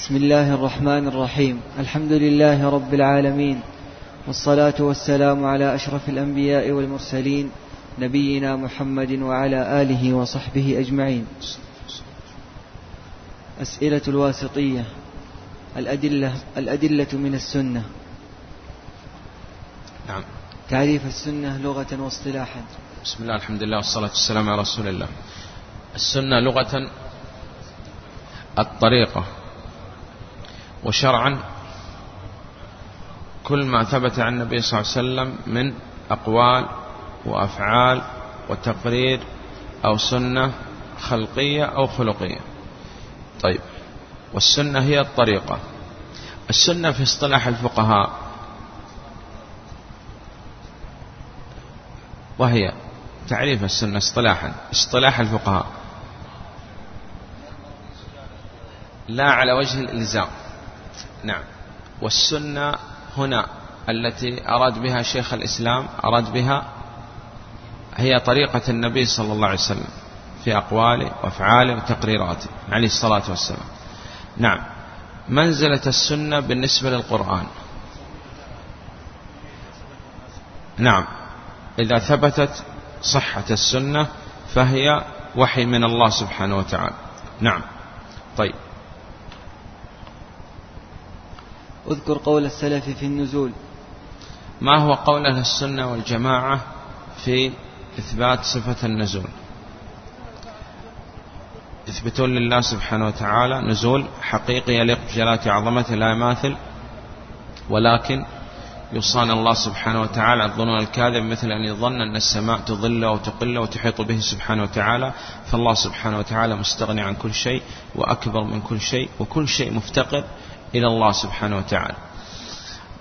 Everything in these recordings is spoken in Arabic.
بسم الله الرحمن الرحيم. الحمد لله رب العالمين. والصلاة والسلام على أشرف الأنبياء والمرسلين نبينا محمد وعلى آله وصحبه أجمعين. أسئلة الواسطية. الأدلة الأدلة من السنة. نعم. تعريف السنة لغة واصطلاحا. بسم الله الحمد لله والصلاة والسلام على رسول الله. السنة لغة الطريقة. وشرعا كل ما ثبت عن النبي صلى الله عليه وسلم من أقوال وأفعال وتقرير أو سنة خلقية أو خلقية. طيب والسنة هي الطريقة. السنة في اصطلاح الفقهاء وهي تعريف السنة اصطلاحا اصطلاح الفقهاء. لا على وجه الإلزام. نعم. والسنة هنا التي أراد بها شيخ الإسلام أراد بها هي طريقة النبي صلى الله عليه وسلم في أقواله وأفعاله وتقريراته عليه الصلاة والسلام. نعم. منزلة السنة بالنسبة للقرآن. نعم. إذا ثبتت صحة السنة فهي وحي من الله سبحانه وتعالى. نعم. طيب. اذكر قول السلف في النزول. ما هو قول أهل السنة والجماعة في إثبات صفة النزول؟ يثبتون لله سبحانه وتعالى نزول حقيقي يليق بجلالة عظمته لا يماثل ولكن يوصان الله سبحانه وتعالى الظنون الكاذب مثل أن يظن أن السماء تظله وتقله وتحيط به سبحانه وتعالى فالله سبحانه وتعالى مستغني عن كل شيء وأكبر من كل شيء وكل شيء مفتقر إلى الله سبحانه وتعالى.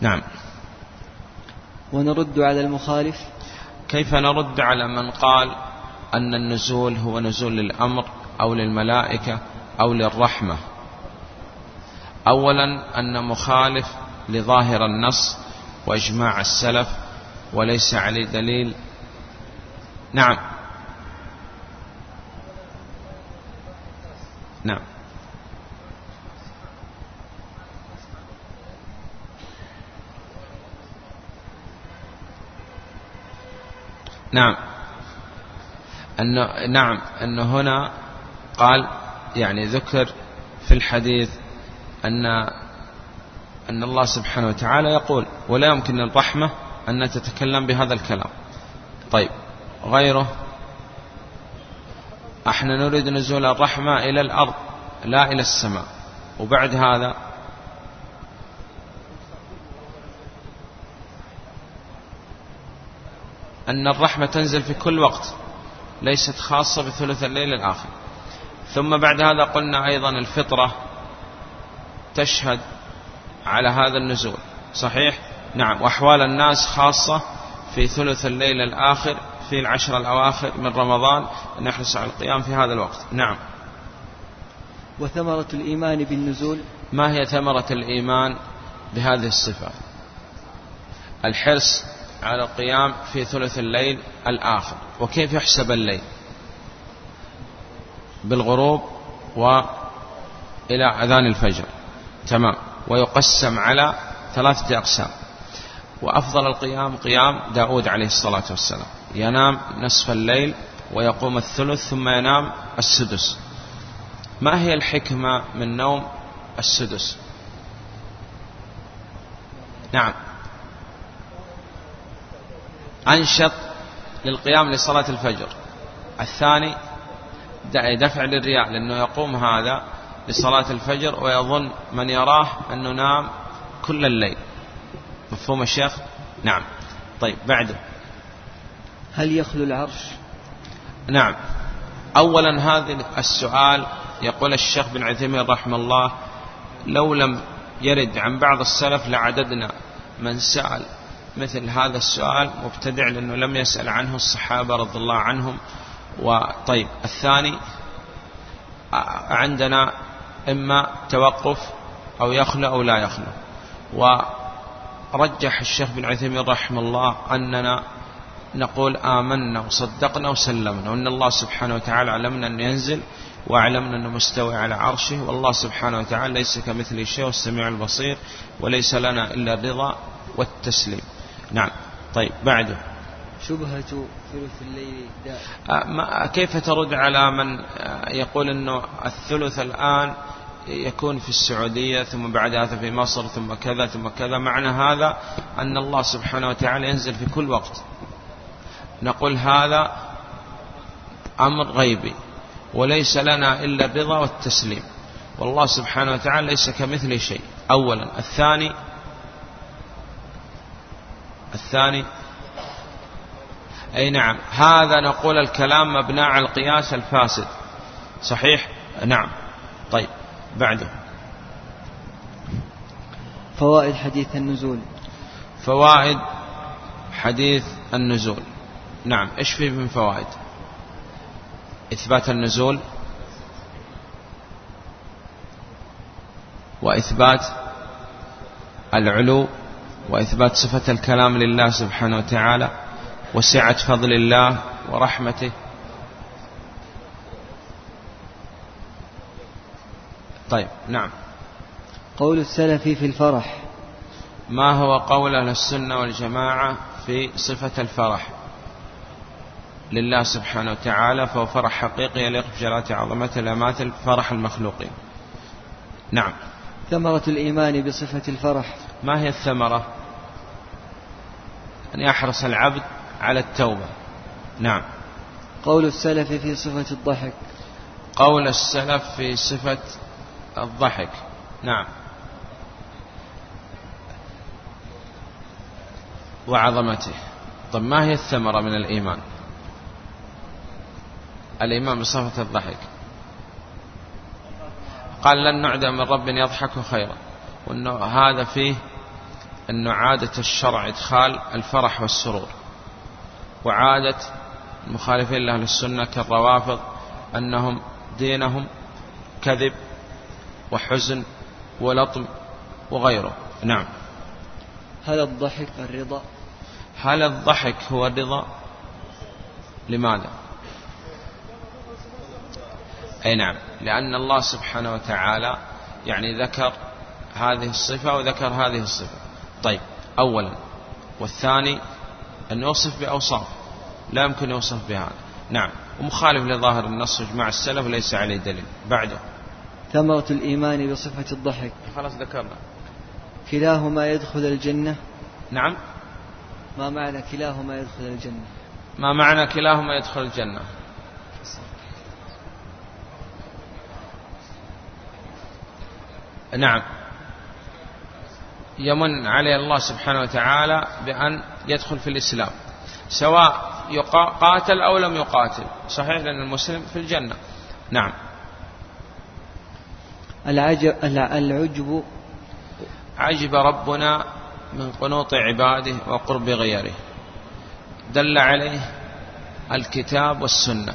نعم. ونرد على المخالف؟ كيف نرد على من قال أن النزول هو نزول للأمر أو للملائكة أو للرحمة؟ أولا أن مخالف لظاهر النص وإجماع السلف وليس عليه دليل. نعم. نعم. نعم. أنه نعم. أنه هنا قال يعني ذكر في الحديث أن أن الله سبحانه وتعالى يقول ولا يمكن للرحمة أن تتكلم بهذا الكلام. طيب. غيره. أحنا نريد نزول الرحمة إلى الأرض لا إلى السماء. وبعد هذا أن الرحمة تنزل في كل وقت ليست خاصة بثلث الليل الآخر. ثم بعد هذا قلنا أيضا الفطرة تشهد على هذا النزول. صحيح؟ نعم. وأحوال الناس خاصة في ثلث الليل الآخر في العشر الأواخر من رمضان نحرص على القيام في هذا الوقت. نعم. وثمرة الإيمان بالنزول؟ ما هي ثمرة الإيمان بهذه الصفة؟ الحرص على القيام في ثلث الليل الآخر. وكيف يحسب الليل؟ بالغروب وإلى أذان الفجر. تمام. ويقسم على ثلاثة أقسام. وأفضل القيام قيام داود عليه الصلاة والسلام. ينام نصف الليل ويقوم الثلث ثم ينام السدس. ما هي الحكمة من نوم السدس؟ نعم. أنشط للقيام لصلاة الفجر. الثاني دفع للرياء لأنه يقوم هذا لصلاة الفجر ويظن من يراه أنه نام كل الليل. مفهوم الشيخ؟ نعم. طيب بعده هل يخلو العرش؟ نعم. أولا هذا السؤال يقول الشيخ بن عثيمين رحمه الله لو لم يرد عن بعض السلف لعددنا من سأل مثل هذا السؤال مبتدع لأنه لم يسأل عنه الصحابة رضي الله عنهم. وطيب الثاني عندنا إما توقف أو يخلو أو لا يخلو. ورجح الشيخ بن عثيمين رحمه الله أننا نقول آمنا وصدقنا وسلمنا وأن الله سبحانه وتعالى علمنا أن ينزل وأعلمنا أنه مستوي على عرشه والله سبحانه وتعالى ليس كمثله شيء والسميع البصير وليس لنا إلا الرضا والتسليم. نعم. طيب بعده. شبهة ثلث الليل داء آه، كيف ترد على من آه، يقول أنه الثلث الآن يكون في السعودية ثم بعد هذا في مصر ثم كذا ثم كذا؟ معنى هذا أن الله سبحانه وتعالى ينزل في كل وقت. نقول هذا أمر غيبي وليس لنا إلا الرضا والتسليم. والله سبحانه وتعالى ليس كمثله شيء. أولا. الثاني الثاني. أي نعم. هذا نقول الكلام مبنى على القياس الفاسد. صحيح؟ نعم. طيب. بعده. فوائد حديث النزول. فوائد حديث النزول. نعم. إيش فيه من فوائد؟ إثبات النزول. وإثبات العلو. وإثبات صفة الكلام لله سبحانه وتعالى وسعة فضل الله ورحمته. طيب نعم. قول السلف في الفرح. ما هو قول أهل السنة والجماعة في صفة الفرح؟ لله سبحانه وتعالى فهو فرح حقيقي يليق بجلالة عظمته لا ماثل فرح المخلوقين. نعم. ثمرة الإيمان بصفة الفرح. ما هي الثمرة؟ أن يحرص العبد على التوبة. نعم. قول السلف في صفة الضحك. قول السلف في صفة الضحك. نعم. وعظمته. طب ما هي الثمرة من الإيمان؟ الإيمان بصفة الضحك. قال لن نعدم من رب يضحك خيرا. وأنه هذا فيه أنه عادة الشرع إدخال الفرح والسرور وعادة المخالفين لأهل السنة كالروافض أنهم دينهم كذب وحزن ولطم وغيره. نعم. هل الضحك الرضا؟ هل الضحك هو الرضا؟ لماذا؟ أي نعم. لأن الله سبحانه وتعالى يعني ذكر هذه الصفة وذكر هذه الصفة. طيب أولا. والثاني أن يوصف بأوصاف. لا يمكن يوصف بهذا نعم. ومخالف لظاهر النص مع السلف ليس عليه دليل. بعده. ثمرة الإيمان بصفة الضحك. خلاص ذكرنا. كلاهما يدخل الجنة. نعم. ما معنى كلاهما يدخل الجنة؟ ما معنى كلاهما يدخل الجنة؟ نعم. يمن عليه الله سبحانه وتعالى بأن يدخل في الإسلام سواء قاتل أو لم يقاتل صحيح لأن المسلم في الجنة. نعم. العجب, العجب عجب ربنا من قنوط عباده وقرب غيره. دل عليه الكتاب والسنة.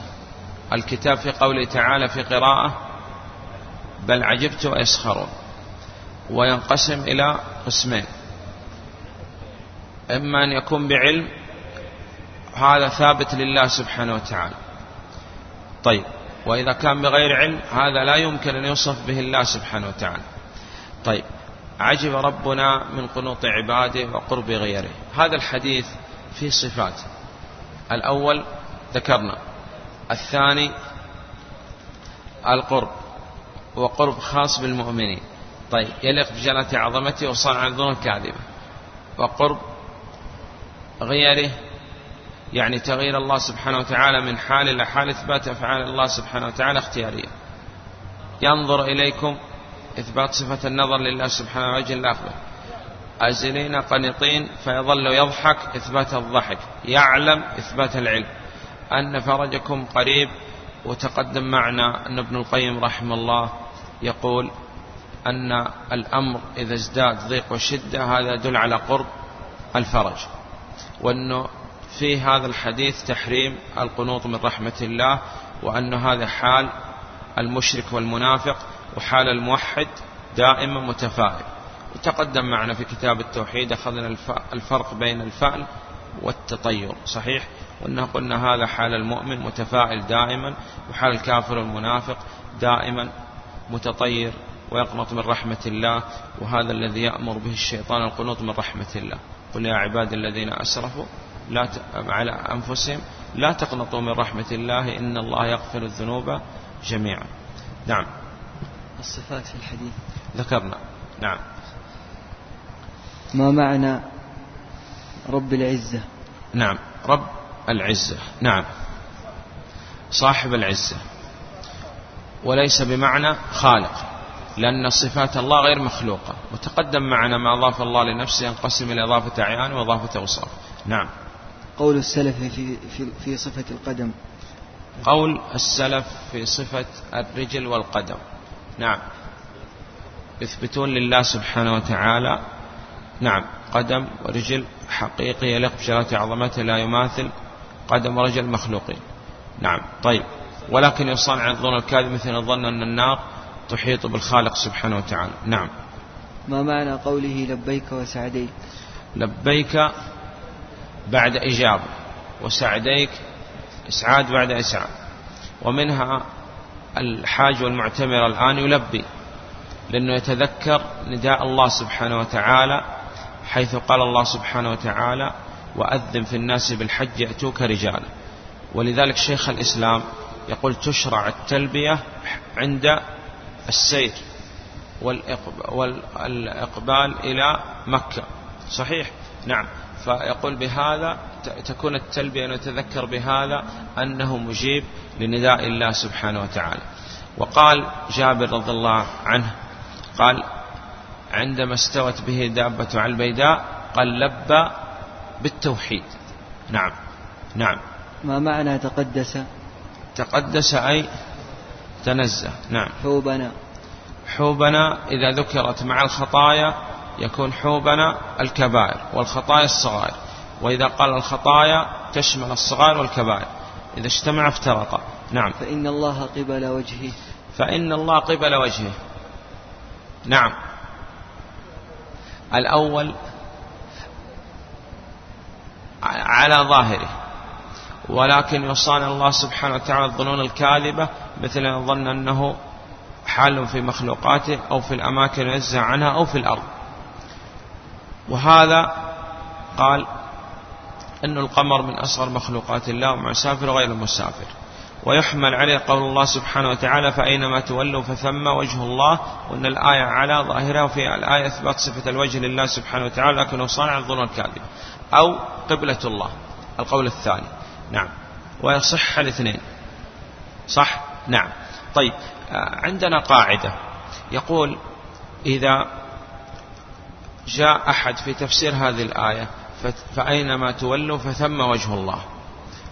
الكتاب في قوله تعالى في قراءة بل عجبت ويسخرون وينقسم إلى قسمين. إما أن يكون بعلم هذا ثابت لله سبحانه وتعالى. طيب وإذا كان بغير علم هذا لا يمكن أن يوصف به الله سبحانه وتعالى. طيب عجب ربنا من قنوط عباده وقرب غيره. هذا الحديث فيه صفات. الأول ذكرنا. الثاني القرب وقرب خاص بالمؤمنين. طيب يليق بجلالة عظمته وصنع عن الكاذبة وقرب غيره يعني تغيير الله سبحانه وتعالى من حال إلى حال إثبات أفعال الله سبحانه وتعالى اختيارية. ينظر إليكم إثبات صفة النظر لله سبحانه وجل الأخبر أزلين قنطين فيظل يضحك إثبات الضحك. يعلم إثبات العلم. أن فرجكم قريب وتقدم معنا أن ابن القيم رحمه الله يقول أن الأمر إذا ازداد ضيق وشدة هذا يدل على قرب الفرج. وأنه في هذا الحديث تحريم القنوط من رحمة الله وأن هذا حال المشرك والمنافق وحال الموحد دائما متفائل. وتقدم معنا في كتاب التوحيد أخذنا الفرق بين الفعل والتطير صحيح؟ قلنا قلنا هذا حال المؤمن متفائل دائما وحال الكافر المنافق دائما متطير. ويقنط من رحمة الله وهذا الذي يأمر به الشيطان القنوط من رحمة الله. قل يا عباد الذين أسرفوا لا ت... على أنفسهم لا تقنطوا من رحمة الله إن الله يغفر الذنوب جميعا. نعم. الصفات في الحديث. ذكرنا. نعم. ما معنى رب العزة؟ نعم. رب العزة. نعم. صاحب العزة. وليس بمعنى خالق. لأن صفات الله غير مخلوقة. وتقدم معنا ما أضاف الله لنفسه ينقسم إلى إضافة أعيان وإضافة أوصاف. نعم. قول السلف في, في, في صفة القدم. قول السلف في صفة الرجل والقدم. نعم. يثبتون لله سبحانه وتعالى. نعم. قدم ورجل حقيقي يليق بجلالة عظمته لا يماثل قدم ورجل مخلوقين نعم. طيب. ولكن يصان عن الظن الكاذب مثل الظن أن النار تحيط بالخالق سبحانه وتعالى. نعم. ما معنى قوله لبيك وسعديك. لبيك بعد إجابة وسعديك إسعاد بعد إسعاد. ومنها الحاج والمعتمر الآن يلبي لأنه يتذكر نداء الله سبحانه وتعالى حيث قال الله سبحانه وتعالى وأذن في الناس بالحج يأتوك رجالا. ولذلك شيخ الإسلام يقول تشرع التلبية عند السير والإقبال إلى مكة. صحيح؟ نعم. فيقول بهذا تكون التلبية نتذكر بهذا أنه مجيب لنداء الله سبحانه وتعالى. وقال جابر رضي الله عنه قال عندما استوت به دابة على البيداء قال لبى بالتوحيد. نعم. نعم. ما معنى تقدس؟ تقدس أي تنزه. نعم. حوبنا. حوبنا إذا ذكرت مع الخطايا يكون حوبنا الكبائر والخطايا الصغائر وإذا قال الخطايا تشمل الصغائر والكبائر. إذا اجتمع افترقا نعم. فإن الله قبل وجهه. فإن الله قبل وجهه. نعم. الأول على ظاهره. ولكن يصان الله سبحانه وتعالى الظنون الكاذبة مثل أن ظن أنه حال في مخلوقاته أو في الأماكن ينزه عنها أو في الأرض. وهذا قال أن القمر من أصغر مخلوقات الله ومسافر غير المسافر ويحمل عليه قول الله سبحانه وتعالى فأينما تولوا فثم وجه الله. وأن الآية على ظاهرها وفي الآية إثبات صفة الوجه لله سبحانه وتعالى لكنه صانع الظن الكاذب أو قبلة الله. القول الثاني. نعم. ويصح الاثنين. صح؟ نعم. طيب عندنا قاعدة. يقول إذا جاء أحد في تفسير هذه الآية فأينما تولوا فثم وجه الله.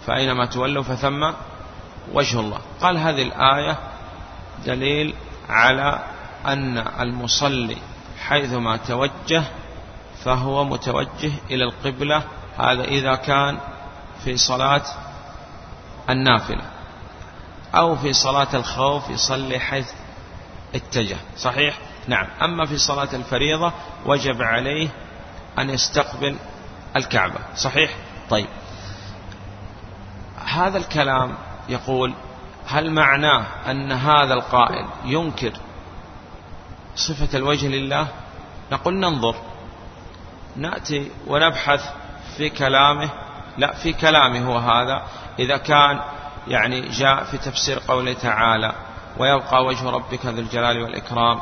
فأينما تولوا فثم وجه الله. قال هذه الآية دليل على أن المصلي حيثما توجه فهو متوجه إلى القبلة. هذا إذا كان في صلاة النافلة. أو في صلاة الخوف يصلي حيث اتجه. صحيح؟ نعم. أما في صلاة الفريضة وجب عليه أن يستقبل الكعبة. صحيح؟ طيب. هذا الكلام يقول هل معناه أن هذا القائل ينكر صفة الوجه لله؟ نقول ننظر. نأتي ونبحث في كلامه. لا في كلامه هو هذا. إذا كان يعني جاء في تفسير قوله تعالى ويبقى وجه ربك ذو الجلال والإكرام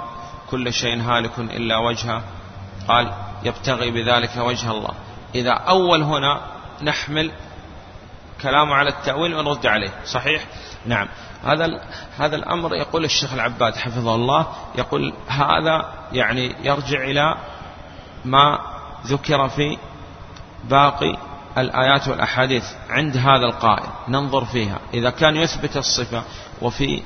كل شيء هالك إلا وجهه. قال يبتغي بذلك وجه الله. إذا أول هنا نحمل كلامه على التأويل ونرد عليه صحيح؟ نعم. هذا هذا الأمر يقول الشيخ العباد حفظه الله يقول هذا يعني يرجع إلى ما ذكر في باقي الآيات والأحاديث عند هذا القائل ننظر فيها. إذا كان يثبت الصفة وفي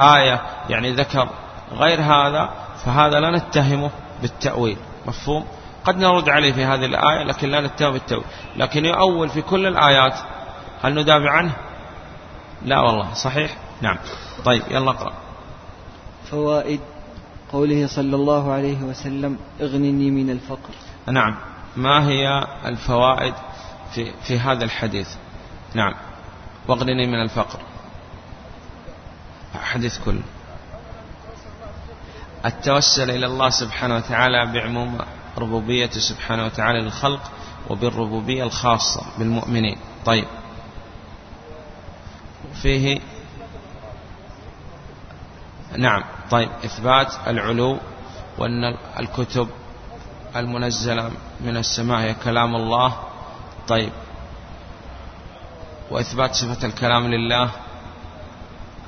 آية يعني ذكر غير هذا فهذا لا نتهمه بالتأويل. مفهوم؟ قد نرد عليه في هذه الآية لكن لا نتهمه بالتأويل. لكن يؤول في كل الآيات هل ندافع عنه؟ لا والله. صحيح؟ نعم. طيب يلا اقرأ. فوائد قوله صلى الله عليه وسلم اغنني من الفقر. نعم. ما هي الفوائد؟ في, في هذا الحديث. نعم. واغنني من الفقر. حديث كل. التوسل إلى الله سبحانه وتعالى بعموم ربوبيته سبحانه وتعالى للخلق وبالربوبية الخاصة بالمؤمنين. طيب. فيه نعم. طيب. إثبات العلو وأن الكتب المنزلة من السماء هي كلام الله طيب. وإثبات صفة الكلام لله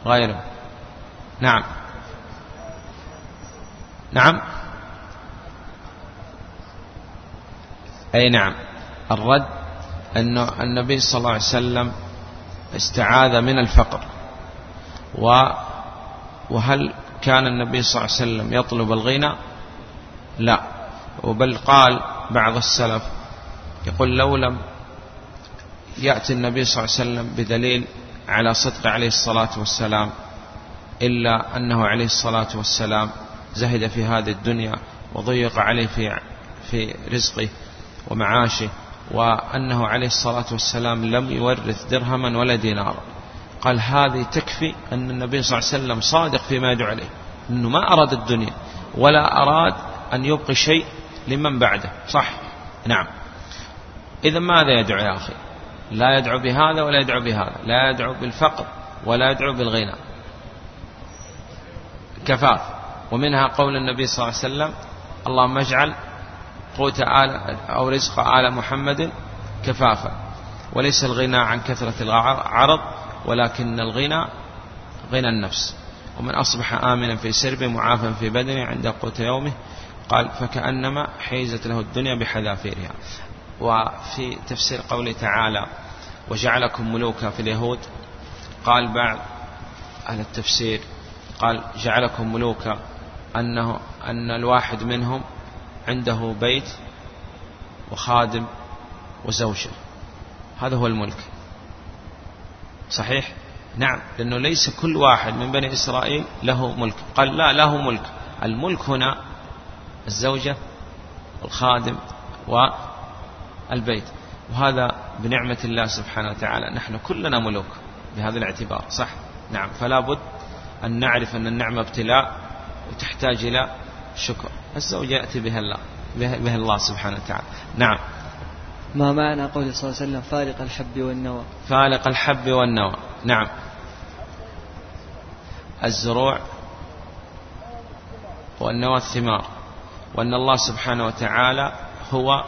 غيره. نعم. نعم. أي نعم. الرد أن النبي صلى الله عليه وسلم استعاذ من الفقر. و وهل كان النبي صلى الله عليه وسلم يطلب الغنى؟ لا. وبل قال بعض السلف يقول لو لم يأتي النبي صلى الله عليه وسلم بدليل على صدق عليه الصلاة والسلام إلا أنه عليه الصلاة والسلام زهد في هذه الدنيا وضيق عليه في في رزقه ومعاشه وأنه عليه الصلاة والسلام لم يورث درهما ولا دينارا. قال هذه تكفي أن النبي صلى الله عليه وسلم صادق فيما يدعو عليه أنه ما أراد الدنيا ولا أراد أن يبقي شيء لمن بعده صح؟ نعم. إذا ماذا يدعو يا أخي؟ لا يدعو بهذا ولا يدعو بهذا. لا يدعو بالفقر ولا يدعو بالغنى. كفاف. ومنها قول النبي صلى الله عليه وسلم اللهم اجعل قوت آل أو رزق آل محمد كفافا. وليس الغنى عن كثرة العرض ولكن الغنى غنى النفس. ومن أصبح آمنا في سربه معافا في بدنه عند قوت يومه قال فكأنما حيزت له الدنيا بحذافيرها. وفي تفسير قوله تعالى وجعلكم ملوكا في اليهود قال بعض أهل التفسير قال جعلكم ملوكا أنه أن الواحد منهم عنده بيت وخادم وزوجة هذا هو الملك. صحيح؟ نعم لأنه ليس كل واحد من بني إسرائيل له ملك. قال لا له ملك. الملك هنا الزوجة والخادم والبيت وهذا بنعمة الله سبحانه وتعالى. نحن كلنا ملوك بهذا الاعتبار صح؟ نعم. فلا بد أن نعرف أن النعمة ابتلاء وتحتاج إلى شكر. الزوج يأتي بها الله بها الله سبحانه وتعالى. نعم. ما معنى قوله صلى الله عليه وسلم فالق الحب والنوى؟ فالق الحب والنوى. نعم. الزروع والنوى الثمار. وأن الله سبحانه وتعالى هو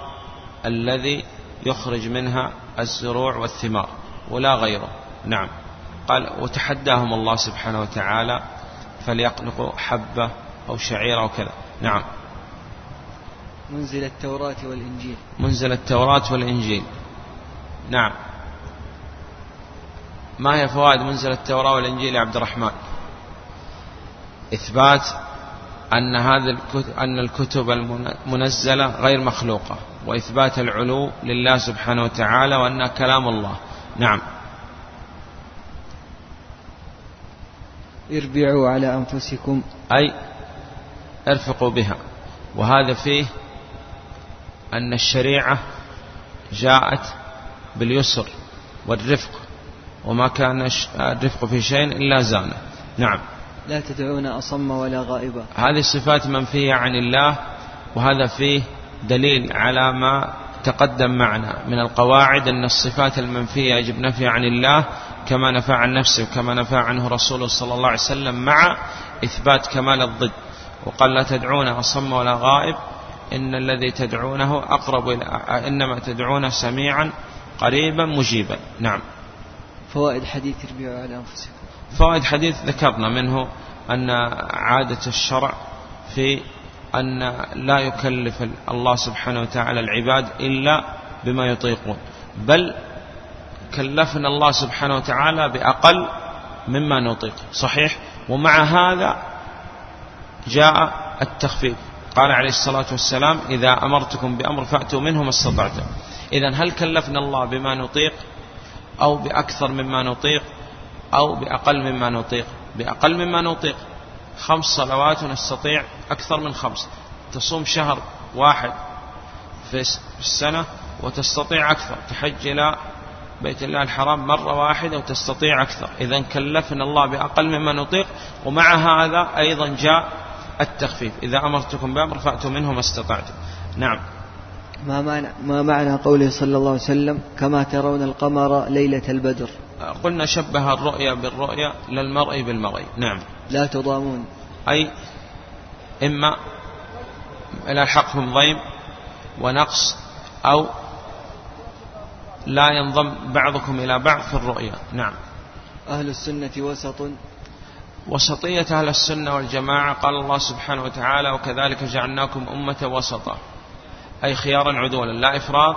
الذي يخرج منها الزروع والثمار ولا غيره. نعم. قال وتحداهم الله سبحانه وتعالى فليقلقوا حبة أو شعير أو كذا. نعم. منزل التوراة والإنجيل. منزل التوراة والإنجيل. نعم. ما هي فوائد منزل التوراة والإنجيل يا عبد الرحمن؟ إثبات أن هذا الكتب أن الكتب المنزلة غير مخلوقة. وإثبات العلو لله سبحانه وتعالى وأنها كلام الله. نعم. اربعوا على أنفسكم. أي ارفقوا بها. وهذا فيه أن الشريعة جاءت باليسر والرفق وما كان الرفق في شيء إلا زانه. نعم. لا تدعون أصم ولا غائبا هذه الصفات منفية عن الله وهذا فيه دليل على ما تقدم معنا من القواعد أن الصفات المنفية يجب نفي عن الله كما نفى عن نفسه وكما نفى عنه رسوله صلى الله عليه وسلم مع إثبات كمال الضد. وقال لا تدعون أصم ولا غائب إن الذي تدعونه أقرب إلى إنما تدعون سميعا قريبا مجيبا. نعم. فوائد حديث اربعوا على أنفسكم. فوائد حديث ذكرنا منه أن عادة الشرع في أن لا يكلف الله سبحانه وتعالى العباد إلا بما يطيقون. بل كلفنا الله سبحانه وتعالى بأقل مما نطيق. صحيح؟ ومع هذا جاء التخفيف. قال عليه الصلاة والسلام إذا أمرتكم بأمر فأتوا منه ما استطعتم. إذا هل كلفنا الله بما نطيق أو بأكثر مما نطيق أو بأقل مما نطيق؟ بأقل مما نطيق. خمس صلوات نستطيع أكثر من خمس. تصوم شهر واحد في السنة وتستطيع أكثر. تحج إلى بيت الله الحرام مرة واحدة وتستطيع أكثر. إذا كلفنا الله بأقل مما نطيق ومع هذا أيضا جاء التخفيف. إذا أمرتكم بأمر فأتوا منه ما استطعتم. نعم. ما معنى, ما معنى قوله صلى الله عليه وسلم كما ترون القمر ليلة البدر؟ قلنا شبه الرؤيا بالرؤيا للمرء بالمرء. نعم. لا تضامون. أي إما إلى حقهم ضيم ونقص أو لا ينضم بعضكم إلى بعض في الرؤيا. نعم. أهل السنة وسط. وسطية أهل السنة والجماعة قال الله سبحانه وتعالى وكذلك جعلناكم أمة وسطا. أي خيارا عدولا لا إفراط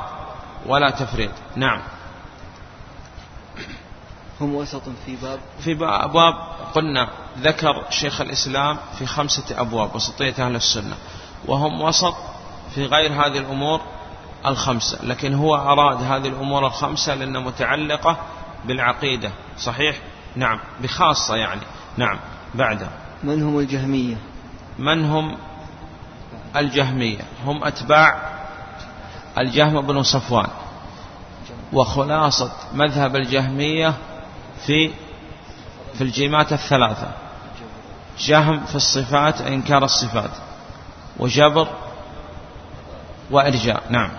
ولا تفريط. نعم. هم وسط في باب. في أبواب قلنا ذكر شيخ الإسلام في خمسة أبواب وسطية أهل السنة. وهم وسط في غير هذه الأمور الخمسة لكن هو أراد هذه الأمور الخمسة لأنها متعلقة بالعقيدة. صحيح؟ نعم. بخاصة يعني. نعم. بعد من هم الجهمية؟ من هم الجهمية؟ هم أتباع الجهم بن صفوان. وخلاصة مذهب الجهمية في في الجيمات الثلاثة. جهم في الصفات إنكار الصفات. وجبر وإرجاء. نعم.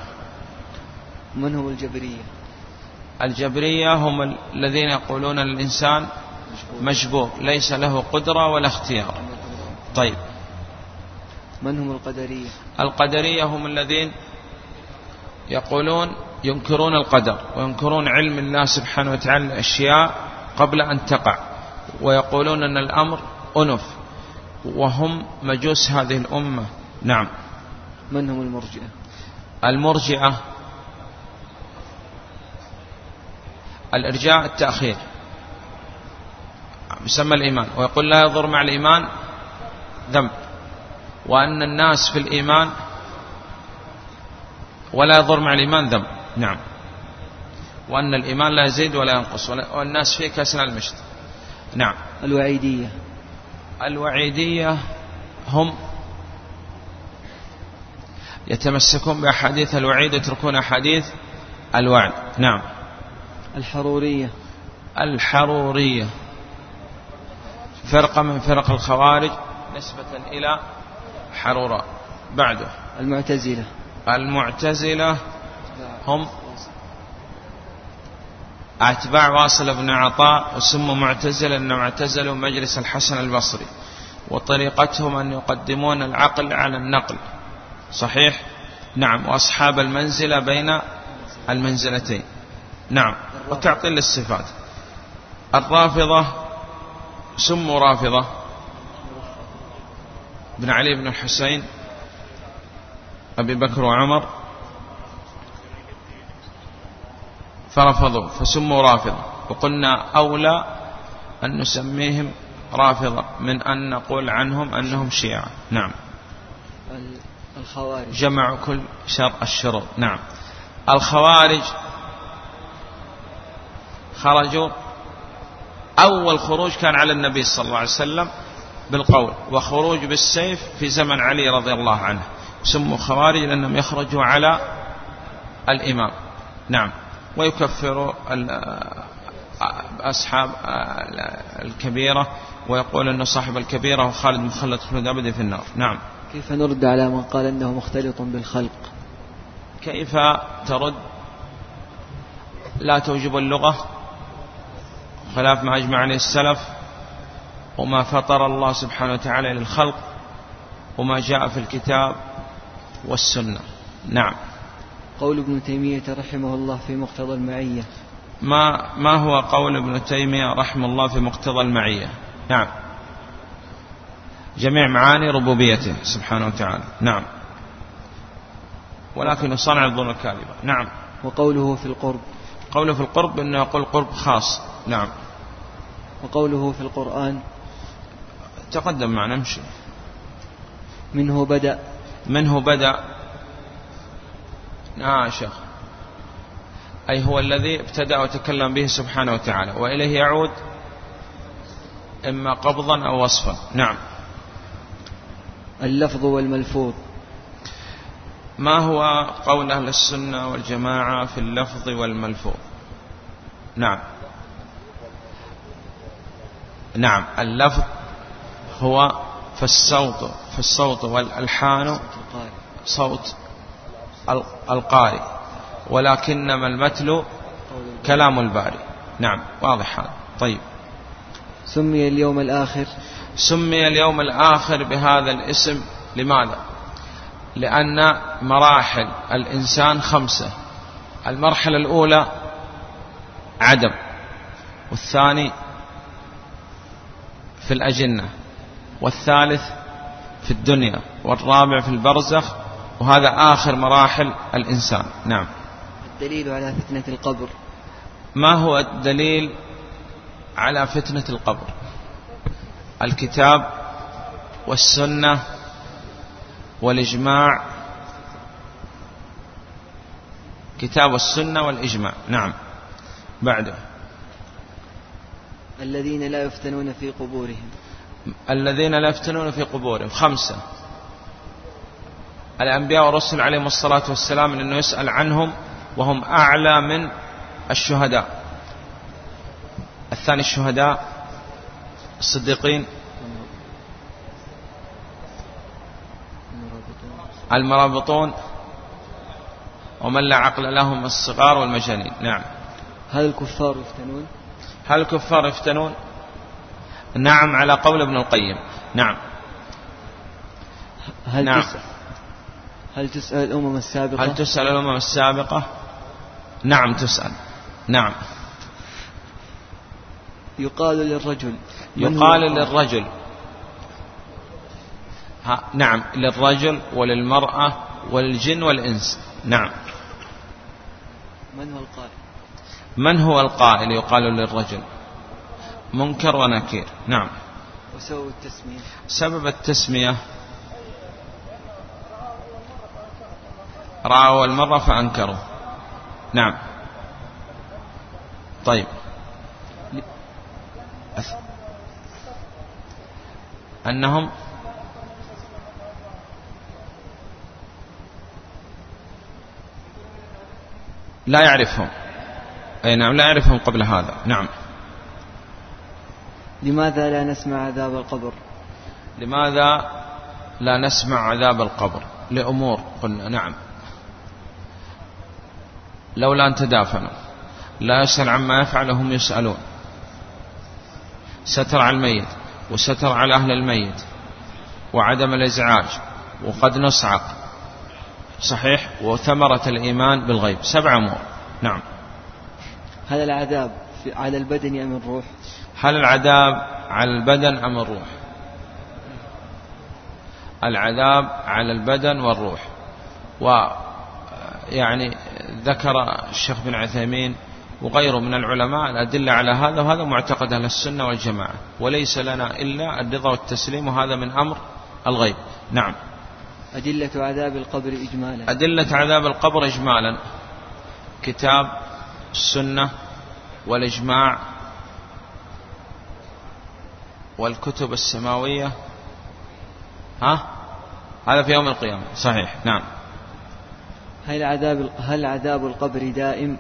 من هم الجبرية؟ الجبرية هم الذين يقولون الإنسان مجبور ليس له قدرة ولا اختيار. طيب. من هم القدرية؟ القدرية هم الذين يقولون ينكرون القدر وينكرون علم الله سبحانه وتعالى الأشياء قبل أن تقع. ويقولون أن الأمر أنف. وهم مجوس هذه الأمة. نعم. من هم المرجئة؟ المرجئة الإرجاء التأخير. يسمى الإيمان. ويقول لا يضر مع الإيمان ذنب. وأن الناس في الإيمان ولا يضر مع الإيمان ذنب. نعم. وأن الإيمان لا يزيد ولا ينقص والناس فيه كأسنى المشت نعم. الوعيدية. الوعيدية هم يتمسكون بأحاديث الوعيد يتركون أحاديث الوعد. نعم. الحرورية. الحرورية. فرقة من فرق الخوارج نسبة إلى حروراء بعده. المعتزلة. المعتزلة هم أتباع واصل بن عطاء وسموا معتزلة أنهم اعتزلوا مجلس الحسن البصري وطريقتهم أن يقدمون العقل على النقل. صحيح؟ نعم. وأصحاب المنزلة بين المنزلتين. نعم. وتعطيل الصفات الرافضة سموا رافضة. بن علي بن الحسين أبي بكر وعمر. فرفضوا فسموا رافضة. وقلنا أولى أن نسميهم رافضة من أن نقول عنهم أنهم شيعة. نعم. الخوارج. جمع كل شر الشروط نعم. الخوارج خرجوا. أول خروج كان على النبي صلى الله عليه وسلم بالقول وخروج بالسيف في زمن علي رضي الله عنه. سموا خوارج لأنهم يخرجوا على الإمام. نعم. ويكفر أصحاب الكبيرة ويقول أن صاحب الكبيرة وخالد مخلد خلود أبدا في النار. نعم. كيف نرد على من قال أنه مختلط بالخلق؟ كيف ترد؟ لا توجب اللغة خلاف ما أجمع عليه السلف وما فطر الله سبحانه وتعالى للخلق وما جاء في الكتاب والسنة. نعم. قول ابن تيمية رحمه الله في مقتضى المعية. ما ما هو قول ابن تيمية رحمه الله في مقتضى المعية؟ نعم. جميع معاني ربوبيته سبحانه وتعالى. نعم. ولكن يصنع الظن الكاذبة نعم. وقوله في القرب. قوله في القرب أنه يقول قرب خاص. نعم. وقوله في القرآن. تقدم معنا نمشي منه بدأ. منه بدأ. آه شيخ. أي هو الذي ابتدأ وتكلم به سبحانه وتعالى. وإليه يعود إما قبضا أو وصفا. نعم. اللفظ والملفوظ. ما هو قول أهل السنة والجماعة في اللفظ والملفوظ؟ نعم. نعم. اللفظ هو في الصوت في الصوت والألحان. صوت القارئ. ولكنما المتل كلام الباري نعم واضح هذا. طيب. سمي اليوم الآخر. سمي اليوم الآخر بهذا الاسم لماذا؟ لأن مراحل الإنسان خمسة. المرحلة الأولى عدم والثاني في الأجنة والثالث في الدنيا والرابع في البرزخ وهذا آخر مراحل الإنسان. نعم. الدليل على فتنة القبر. ما هو الدليل على فتنة القبر؟ الكتاب والسنة والإجماع. كتاب السنة والإجماع. نعم. بعده. الذين لا يفتنون في قبورهم. الذين لا يفتنون في قبورهم. خمسة. الأنبياء والرسل عليهم الصلاة والسلام لأنه يسأل عنهم وهم أعلى من الشهداء. الثاني الشهداء الصديقين. المرابطون. ومن لا عقل لهم الصغار والمجانين. نعم. هل الكفار يفتنون؟ هل الكفار يفتنون؟ نعم على قول ابن القيم. نعم. هل نعم. تسأل؟ هل تسأل الأمم السابقة؟ هل تسأل الأمم السابقة؟ نعم تسأل. نعم. يقال للرجل. يقال للرجل. ها نعم. للرجل وللمرأة والجن والإنس. نعم. من هو القائل؟ من هو القائل؟ يقال للرجل. منكر ونكير. نعم. وسبب التسمية؟ سبب التسمية رأوا المرة فأنكروا. نعم. طيب. أنهم لا يعرفهم. أي نعم لا يعرفهم قبل هذا. نعم. لماذا لا نسمع عذاب القبر؟ لماذا لا نسمع عذاب القبر؟ لأمور قلنا. نعم. لولا أن تدافنوا. لا يسأل عما يفعل هم يسألون. ستر على الميت وستر على أهل الميت وعدم الإزعاج وقد نصعق. صحيح؟ وثمرة الإيمان بالغيب. سبع أمور. نعم. هل العذاب على البدن أم الروح؟ هل العذاب على البدن أم الروح؟ العذاب على البدن والروح. ويعني ذكر الشيخ بن عثيمين وغيره من العلماء الأدلة على هذا وهذا معتقد أهل السنة والجماعة وليس لنا إلا الرضا والتسليم وهذا من أمر الغيب. نعم. أدلة عذاب القبر إجمالا. أدلة عذاب القبر إجمالا. كتاب السنة والإجماع والكتب السماوية. ها؟ هذا في يوم القيامة. صحيح. نعم. هل عذاب هل عذاب القبر دائم؟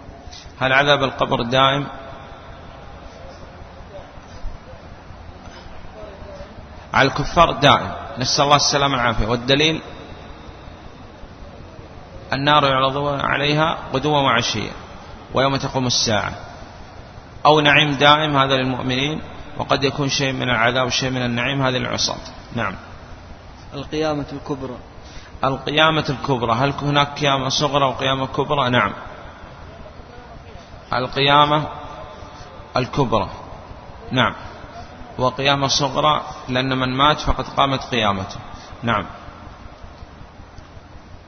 هل عذاب القبر دائم؟ على الكفار دائم. نسأل الله السلامة والعافية. والدليل النار يعرضون عليها غدوا وعشيا ويوم تقوم الساعة. أو نعيم دائم هذا للمؤمنين وقد يكون شيء من العذاب وشيء من النعيم هذا للعصاة. نعم. القيامة الكبرى. القيامة الكبرى. هل هناك قيامة صغرى وقيامة كبرى؟ نعم. القيامة الكبرى. نعم. وقيامة صغرى لأن من مات فقد قامت قيامته. نعم.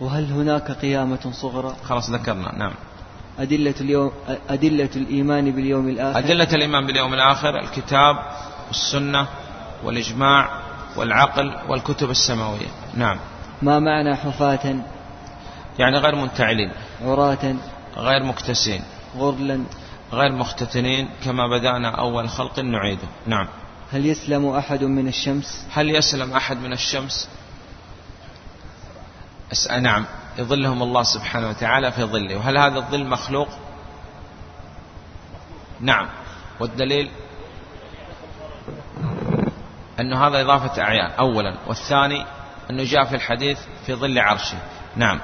وهل هناك قيامة صغرى؟ خلاص ذكرنا. نعم. أدلة اليوم أدلة الإيمان باليوم الآخر. أدلة الإيمان باليوم الآخر الكتاب والسنة والإجماع والعقل والكتب السماوية. نعم. ما معنى حفاة؟ يعني غير منتعلين. عراة. غير مكتسين. غرلا. غير مختتنين كما بدأنا أول خلق نعيده. نعم. هل يسلم أحد من الشمس؟ هل يسلم أحد من الشمس؟ أسأل نعم. يظلهم الله سبحانه وتعالى في ظله. وهل هذا الظل مخلوق؟ نعم. والدليل أنه هذا إضافة أعيان. أولا. والثاني أنه جاء في الحديث في ظل عرشه. نعم.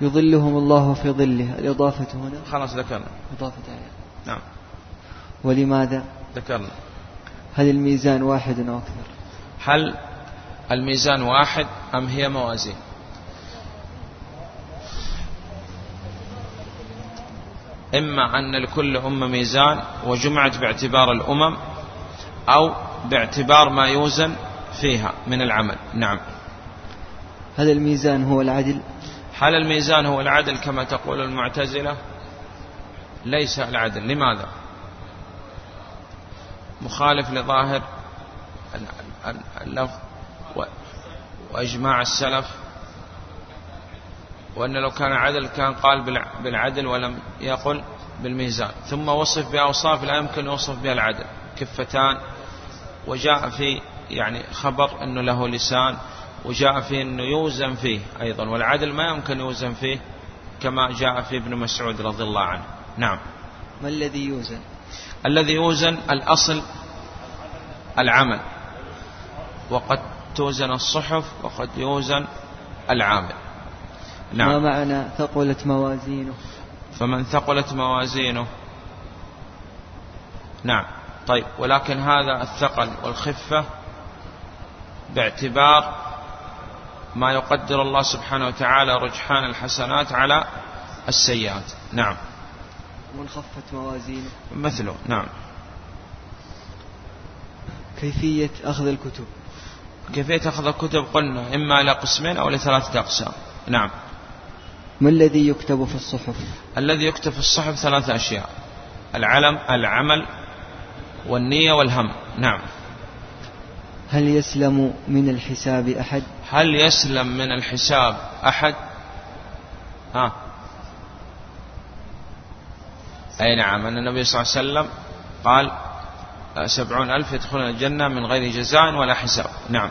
يظلهم الله في ظله. الإضافة هنا. خلاص ذكرنا. إضافة أعيان نعم. ولماذا؟ ذكرنا. هل الميزان واحد أو أكثر؟ هل الميزان واحد أم هي موازين؟ إما أن لكل أمة ميزان وجمعت باعتبار الأمم أو باعتبار ما يوزن فيها من العمل. نعم. هل الميزان هو العدل. هل الميزان هو العدل كما تقول المعتزلة. ليس العدل لماذا؟ مخالف لظاهر اللفظ وإجماع السلف. وأن لو كان عدل كان قال بالعدل ولم يقل بالميزان. ثم وصف بأوصاف لا يمكن يوصف بها العدل. كفتان. وجاء في يعني خبر أنه له لسان. وجاء فيه أنه يوزن فيه أيضا والعدل ما يمكن يوزن فيه كما جاء في ابن مسعود رضي الله عنه. نعم. ما الذي يوزن؟ الذي يوزن الأصل العمل. وقد توزن الصحف وقد يوزن العامل. نعم. ما معنى ثقلت موازينه؟ فمن ثقلت موازينه. نعم. طيب ولكن هذا الثقل والخفة باعتبار ما يقدر الله سبحانه وتعالى رجحان الحسنات على السيئات. نعم. ومن خفت موازينه. مثله. نعم. كيفية أخذ الكتب. كيفية أخذ الكتب قلنا إما إلى قسمين أو لثلاثة أقسام. نعم. ما الذي يكتب في الصحف؟ الذي يكتب في الصحف ثلاثة أشياء. العلم العمل والنية والهم. نعم. هل يسلم من الحساب أحد؟ هل يسلم من الحساب أحد؟ ها. أي نعم أن النبي صلى الله عليه وسلم قال سبعون ألف يدخلون الجنة من غير جزاء ولا حساب. نعم.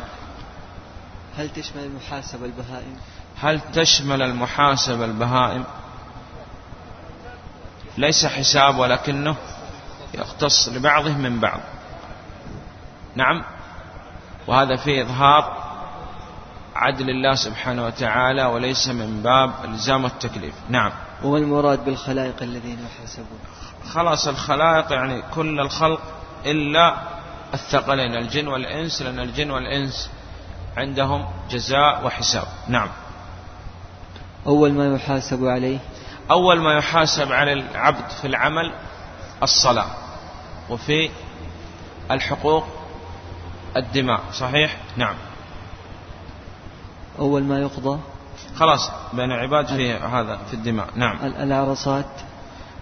هل تشمل المحاسبة البهائم هل تشمل المحاسبة البهائم ليس حساب ولكنه يختص لبعضه من بعض. نعم. وهذا فيه إظهار عدل الله سبحانه وتعالى وليس من باب إلزام التكليف. نعم. وما المراد بالخلائق الذين يحاسبون. خلاص الخلائق يعني كل الخلق إلا الثقلين الجن والإنس لأن الجن والإنس عندهم جزاء وحساب. نعم. أول ما يحاسب عليه؟ أول ما يحاسب على العبد في العمل الصلاة وفي الحقوق الدماء. صحيح؟ نعم. أول ما يقضى خلاص بين العباد في هذا في الدماء. نعم. العرصات.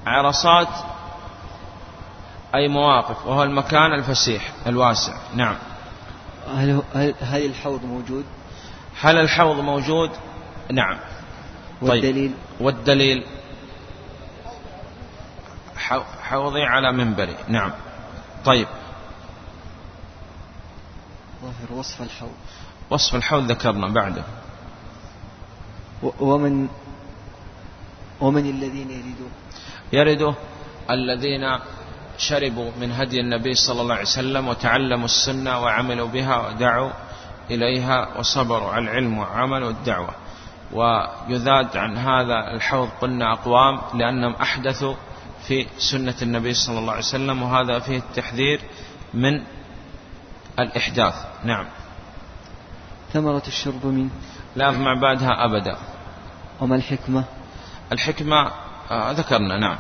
عرصات أي مواقف وهو المكان الفسيح الواسع. نعم. هل, هل الحوض موجود؟ هل الحوض موجود؟ نعم. والدليل؟ طيب. والدليل حوضي على منبري. نعم. طيب. ظاهر وصف الحوض. وصف الحوض ذكرنا بعده. ومن ومن الذين يريدون؟ يرده الذين شربوا من هدي النبي صلى الله عليه وسلم وتعلموا السنة وعملوا بها ودعوا إليها وصبروا على العلم وعملوا الدعوة ويذاد عن هذا الحوض قلنا أقوام لأنهم أحدثوا في سنة النبي صلى الله عليه وسلم وهذا فيه التحذير من الإحداث. نعم. ثمرة الشرب منه لا مع بعدها أبدا. وما الحكمة؟ الحكمة آه ذكرنا نعم.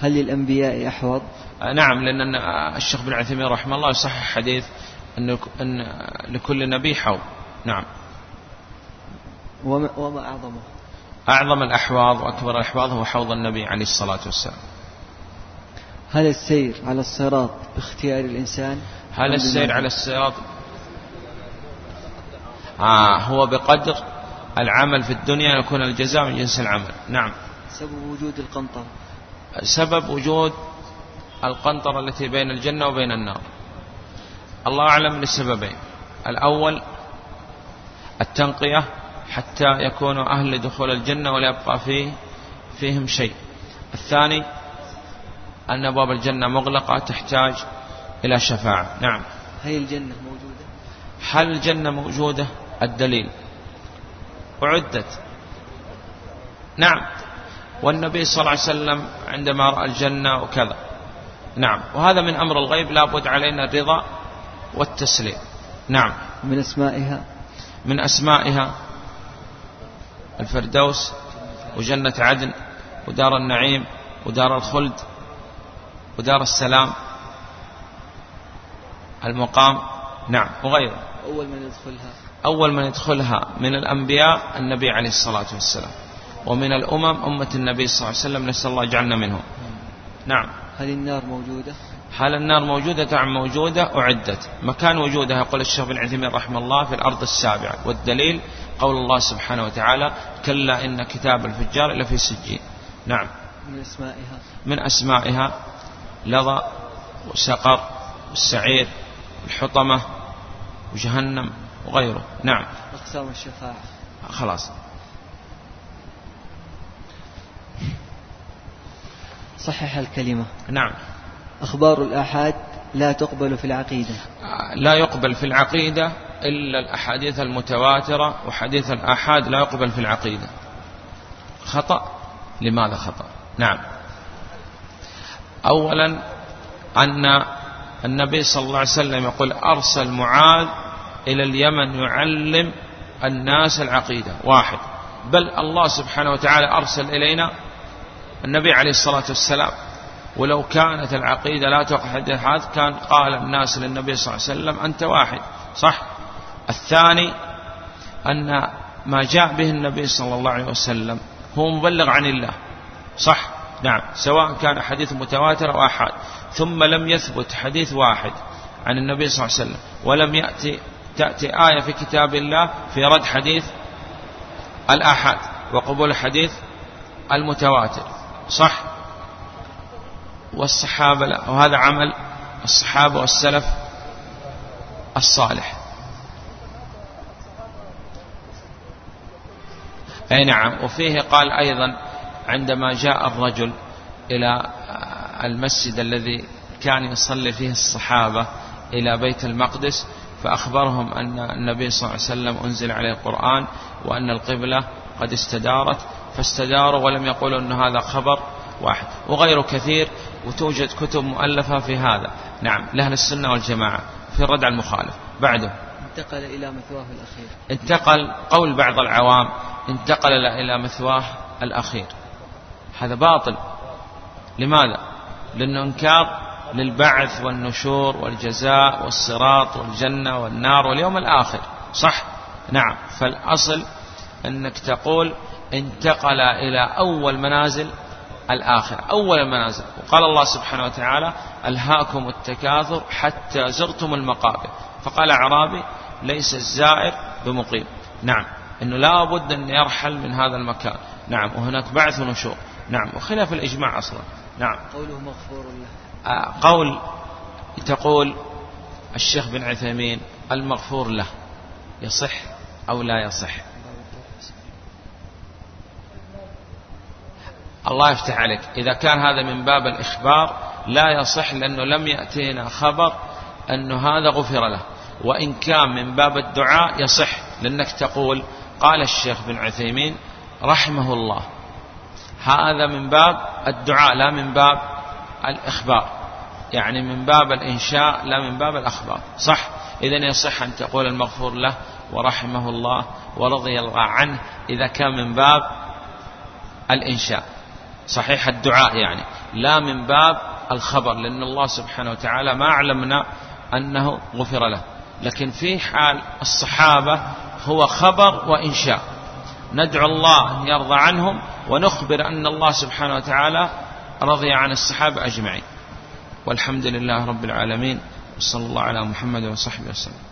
هل للأنبياء أحوض آه نعم لأن الشيخ بن عثيمين رحمه الله يصحح حديث أن, أن لكل نبي حوض. نعم. وما, وما أعظمه؟ أعظم الأحواض وأكبر الأحواض هو حوض النبي عليه الصلاة والسلام. هل السير على الصراط باختيار الإنسان؟ هل السير على الصراط آه هو بقدر العمل في الدنيا يكون الجزاء من جنس العمل. نعم. سبب وجود القنطرة. سبب وجود القنطرة التي بين الجنة وبين النار. الله أعلم لسببين الأول التنقية حتى يكونوا أهل لدخول الجنة ولا يبقى فيه فيهم شيء. الثاني أن أبواب الجنة مغلقة تحتاج إلى شفاعة. نعم. هل الجنة موجودة؟ هل الجنة موجودة؟ الدليل. أعدت نعم. والنبي صلى الله عليه وسلم عندما رأى الجنة وكذا. نعم. وهذا من أمر الغيب لابد علينا الرضا والتسليم. نعم. من أسمائها؟ من أسمائها الفردوس وجنة عدن ودار النعيم ودار الخلد ودار السلام المقام. نعم. وغيره. أول من يدخلها. أول من يدخلها من الأنبياء النبي عليه الصلاة والسلام. ومن الأمم أمة النبي صلى الله عليه وسلم نسأل الله يجعلنا منهم. نعم. هل النار موجودة؟ هل النار موجودة؟ نعم موجودة أعدت. مكان وجودها يقول الشيخ بن عثيمين رحمه الله في الأرض السابعة. والدليل قول الله سبحانه وتعالى كلا إن كتاب الفجار لفي سجين. نعم. من أسمائها؟ من أسمائها لظى وسقر والسعير الحطمة وجهنم. وغيره. نعم. أقسام الشفاعة خلاص. صحح الكلمة. نعم. أخبار الآحاد لا تقبل في العقيدة. لا يقبل في العقيدة إلا الأحاديث المتواترة وحديث الآحاد لا يقبل في العقيدة. خطأ؟ لماذا خطأ؟ نعم. أولا أن النبي صلى الله عليه وسلم يقول أرسل معاذ إلى اليمن يعلم الناس العقيدة. واحد. بل الله سبحانه وتعالى أرسل إلينا النبي عليه الصلاة والسلام ولو كانت العقيدة لا توقع هذا كان قال الناس للنبي صلى الله عليه وسلم أنت واحد. صح؟ الثاني أن ما جاء به النبي صلى الله عليه وسلم هو مبلغ عن الله. صح؟ نعم. سواء كان حديث متواتر أو أحد. ثم لم يثبت حديث واحد عن النبي صلى الله عليه وسلم ولم يأتي تأتي آية في كتاب الله في رد حديث الآحاد وقبول حديث المتواتر صح؟ والصحابة لا وهذا عمل الصحابة والسلف الصالح. أي نعم وفيه قال أيضا عندما جاء الرجل إلى المسجد الذي كان يصلي فيه الصحابة إلى بيت المقدس فأخبرهم أن النبي صلى الله عليه وسلم أنزل عليه القرآن وأن القبلة قد استدارت فاستداروا ولم يقولوا أن هذا خبر واحد. وغيره كثير وتوجد كتب مؤلفة في هذا. نعم لأهل السنة والجماعة في الرد على المخالف. بعده. انتقل إلى مثواه الأخير. انتقل قول بعض العوام انتقل إلى مثواه الأخير. هذا باطل. لماذا؟ لأنه إنكار للبعث والنشور والجزاء والصراط والجنة والنار واليوم الآخر. صح؟ نعم. فالأصل أنك تقول انتقل إلى أول منازل الآخرة. أول المنازل وقال الله سبحانه وتعالى ألهاكم التكاثر حتى زرتم المقابر. فقال أعرابي ليس الزائر بمقيم. نعم. أنه لا بد أن يرحل من هذا المكان. نعم. وهناك بعث ونشور. نعم. وخلاف الإجماع أصلا. نعم. قوله مغفور له. قول تقول الشيخ بن عثيمين المغفور له يصح أو لا يصح؟ الله يفتح عليك. إذا كان هذا من باب الإخبار لا يصح لأنه لم يأتينا خبر أن هذا غفر له. وإن كان من باب الدعاء يصح لأنك تقول قال الشيخ بن عثيمين رحمه الله. هذا من باب الدعاء لا من باب الإخبار. يعني من باب الإنشاء لا من باب الأخبار. صح؟ إذا يصح أن تقول المغفور له ورحمه الله ورضي الله عنه إذا كان من باب الإنشاء. صحيح الدعاء يعني. لا من باب الخبر لأن الله سبحانه وتعالى ما علمنا أنه غفر له. لكن في حال الصحابة هو خبر وإنشاء. ندعو الله أن يرضى عنهم ونخبر أن الله سبحانه وتعالى رضي عن الصحابة أجمعين. والحمد لله رب العالمين. وصلى الله على محمد وصحبه وسلم.